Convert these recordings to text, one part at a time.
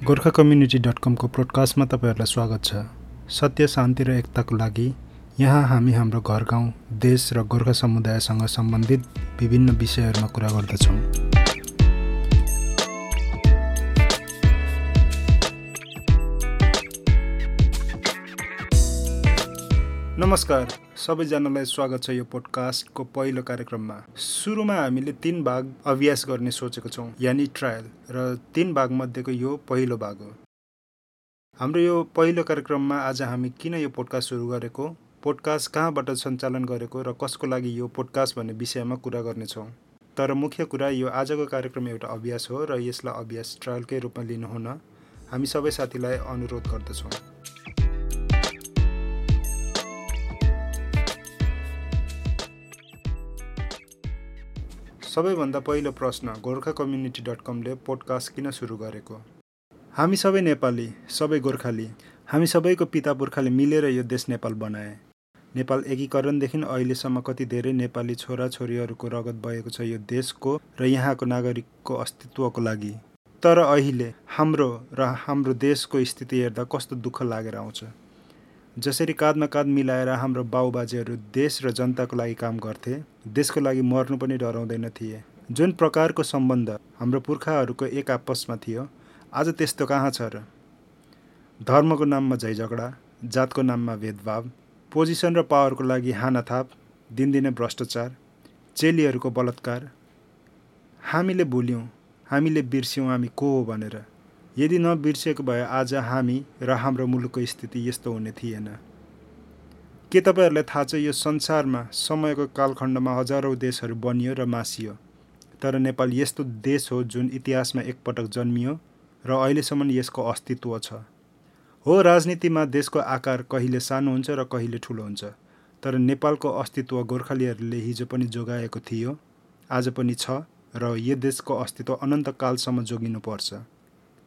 Gorkha community dot कमको प्रोडकास्टमा तपाईँहरूलाई स्वागत छ। सत्य शान्ति र एकताको लागि यहाँ हामी हाम्रो घर गाउँ देश र गोर्खा समुदायसँग सम्बन्धित विभिन्न विषयहरूमा कुरा गर्दछौँ। नमस्कार सबैजनालाई स्वागत छ यो पोडकास्टको पहिलो कार्यक्रममा। सुरुमा हामीले तिन भाग अभ्यास गर्ने सोचेको छौँ यानि ट्रायल र तिन भागमध्येको यो पहिलो भाग हो। हाम्रो यो पहिलो कार्यक्रममा आज हामी किन यो पोडकास्ट सुरु गरेको पोडकास्ट कहाँबाट सञ्चालन गरेको र कसको लागि यो पोडकास्ट भन्ने विषयमा कुरा गर्नेछौँ। तर मुख्य कुरा यो आजको कार्यक्रम एउटा अभ्यास हो र यसलाई अभ्यास ट्रायलकै रूपमा लिनुहुन हामी सबै साथीलाई अनुरोध गर्दछौँ। सबैभन्दा पहिलो प्रश्न गोर्खा कम्युनिटी डट कमले पोडकास्ट किन सुरु गरेको? हामी सबै नेपाली सबै गोर्खाली हामी सबैको पिता पुर्खाले मिलेर यो देश नेपाल बनाए। नेपाल एकीकरणदेखि अहिलेसम्म कति धेरै नेपाली छोराछोरीहरूको रगत बगेको छ यो देशको र यहाँको नागरिकको अस्तित्वको लागि। तर अहिले हाम्रो र हाम्रो देशको स्थिति हेर्दा कस्तो दुःख लागेर आउँछ। जसरी काँधमा काँध मिलाएर हाम्रो बाउबाजेहरू देश र जनताको लागि काम गर्थे देशको लागि मर्नु पनि डराउँदैन थिए। जुन प्रकारको सम्बन्ध हाम्रो पुर्खाहरूको एक आपसमा थियो आज त्यस्तो कहाँ छ र? धर्मको नाममा झैझगडा जातको नाममा भेदभाव पोजिसन र पावरको लागि हानाथाप दिनदिनै भ्रष्टाचार चेलीहरूको बलात्कार। हामीले भुल्यौँ हामीले बिर्स्यौँ हामी को हो भनेर? यदि नबिर्सिएको भए आज हामी र हाम्रो मुलुकको स्थिति यस्तो हुने थिएन। के तपाईँहरूलाई थाहा छ यो संसारमा समयको कालखण्डमा हजारौँ देशहरू बनियो र मासियो तर नेपाल यस्तो देश हो जुन इतिहासमा एकपटक जन्मियो र अहिलेसम्म यसको अस्तित्व छ? हो राजनीतिमा देशको आकार कहिले सानो हुन्छ र कहिले ठुलो हुन्छ तर नेपालको अस्तित्व गोर्खालीहरूले हिजो पनि जोगाएको थियो आज पनि छ र यो देशको अस्तित्व अनन्तकालसम्म जोगिनुपर्छ।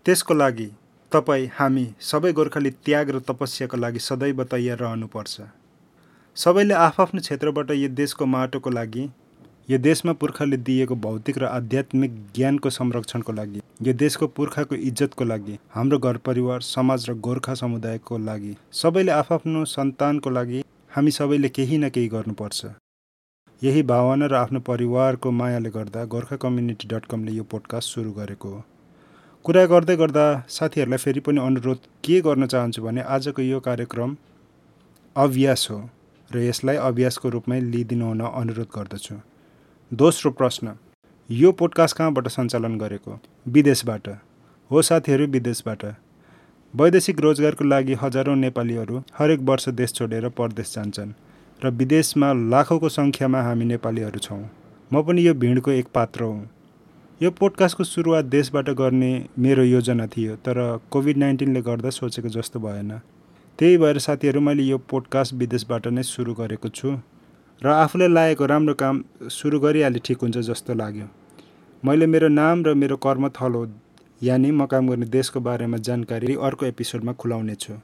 त्यसको लागि तपाईँ हामी सबै गोर्खाली त्याग र तपस्याको लागि सदैव तयार रहनुपर्छ। सबैले आफ्नो क्षेत्रबाट यो देशको माटोको लागि यो देशमा पुर्खाले दिएको भौतिक र आध्यात्मिक ज्ञानको संरक्षणको लागि यो देशको पुर्खाको इज्जतको लागि हाम्रो घर परिवार समाज र गोर्खा समुदायको लागि सबैले आफ्नो सन्तानको लागि हामी सबैले केही न केही गर्नुपर्छ। यही भावना र आफ्नो परिवारको मायाले गर्दा गोर्खा कम्युनिटी डट कमले यो पोडकास्ट सुरु गरेको हो। कुरा गर्दै गर्दा साथीहरूलाई फेरि पनि अनुरोध के गर्न चाहन्छु भने आजको यो कार्यक्रम अभ्यास हो र यसलाई अभ्यासको रूपमै लिइदिनु हुन अनुरोध गर्दछु। दोस्रो प्रश्न यो पोडकास्ट कहाँबाट सञ्चालन गरेको? विदेशबाट। हो साथीहरू विदेशबाट। वैदेशिक रोजगारको लागि हजारौँ नेपालीहरू हरेक वर्ष देश छोडेर परदेश जान्छन् र विदेशमा लाखौँको सङ्ख्यामा हामी नेपालीहरू छौँ। म पनि यो भिडको एक पात्र हुँ। यो पोडकास्टको सुरुवात देशबाट गर्ने मेरो योजना थियो तर कोभिड नाइन्टिनले गर्दा सोचेको जस्तो भएन। त्यही भएर साथीहरू मैले यो पोडकास्ट विदेशबाट नै सुरु गरेको छु र आफूलाई लागेको राम्रो काम सुरु गरिहाले ठिक हुन्छ जस्तो लाग्यो। मैले मेरो नाम र मेरो कर्मथलो यानि म काम गर्ने देशको बारेमा जानकारी अर्को एपिसोडमा खुलाउने छु।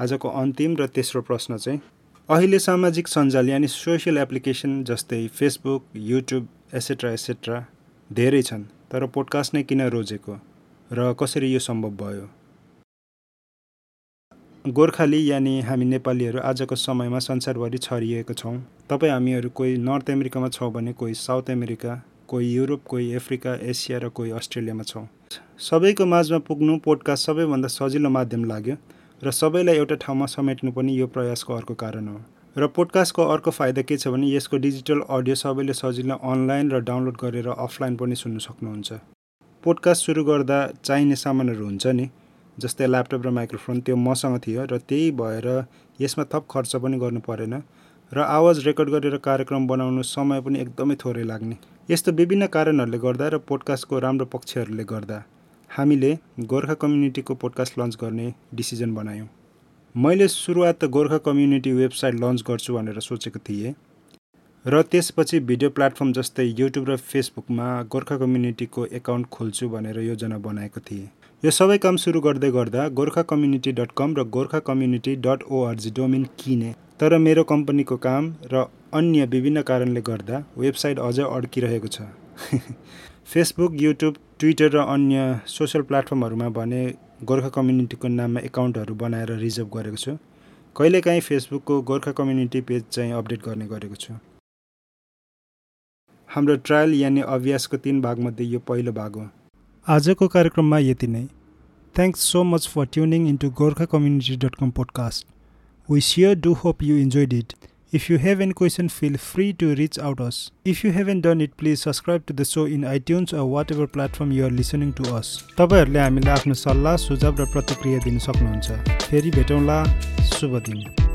आजको अन्तिम र तेस्रो प्रश्न चाहिँ अहिले सामाजिक सञ्जाल यानि सोसियल एप्लिकेसन जस्तै Facebook YouTube et cetera et cetera धेरै छन् तर पोडकास्ट नै किन रोजेको? र कसरी यो सम्भव भयो? गोर्खाली यानि हामी नेपालीहरू आजको समयमा संसारभरि छरिएको छौँ। तपाईँ हामीहरू कोही नर्थ अमेरिकामा छौँ भने कोही साउथ अमेरिका कोही युरोप कोही अफ्रिका एसिया र कोही अस्ट्रेलियामा छौँ। सबैको माझमा पुग्नु पोडकास्ट सबैभन्दा सजिलो माध्यम लाग्यो र सबैलाई एउटा ठाउँमा समेट्नु पनि यो प्रयासको अर्को कारण हो। र पोडकास्टको अर्को फाइदा के छ भने यसको डिजिटल अडियो सबैले सजिलो अनलाइन र डाउनलोड गरेर अफलाइन पनि सुन्नु सक्नुहुन्छ। पोडकास्ट सुरु गर्दा चाहिने सामानहरू हुन्छ नि जस्तै ल्यापटप र माइक्रोफोन त्यो मसँग थियो र त्यही भएर यसमा थप खर्च पनि गर्नु परेन र आवाज रेकर्ड गरेर कार्यक्रम बनाउनु समय पनि एकदमै थोरै लाग्ने। यस्तो विभिन्न कारणहरूले गर्दा र पोडकास्टको राम्रो पक्षहरूले गर्दा हामीले गोर्खा कम्युनिटीको पोडकास्ट लन्च गर्ने डिसिजन बनायौँ। मैले सुरुवात त गोर्खा कम्युनिटी वेबसाइट लन्च गर्छु भनेर सोचेको थिएँ र त्यसपछि भिडियो प्लेटफर्म जस्तै युट्युब र फेसबुकमा गोर्खा कम्युनिटीको एकाउन्ट खोल्छु भनेर योजना बनाएको थिएँ। यो सबै काम सुरु गर्दै गर्दा गोर्खा कम्युनिटी डट कम र Gorkha community dot O R G domain किने। तर मेरो कम्पनीको काम र अन्य विभिन्न कारणले गर्दा वेबसाइट अझै अड्किरहेको छ। फेसबुक युट्युब ट्विटर र अन्य सोसियल प्लेटफर्महरूमा भने गोर्खा कम्युनिटीको नाममा एकाउन्टहरू बनाएर रिजर्भ गरेको छु। कहिलेकाहीँ फेसबुकको गोर्खा कम्युनिटी पेज चाहिँ अपडेट गर्ने गरेको छु। हाम्रो ट्रायल यानि अभ्यासको तिन भागमध्ये यो पहिलो भाग हो। आजको कार्यक्रममा यति नै। Thanks so much for tuning into Gorkha community dot com podcast we sure do hope you enjoyed it If you have any question, feel free to reach out us. If you haven't done it, please subscribe to the show in iTunes or whatever platform you are listening to us. तपाईँहरूले हामीलाई आफ्नो सल्लाह सुझाव र प्रतिक्रिया दिन सक्नुहुन्छ फेरि भेटौँला शुभ दिन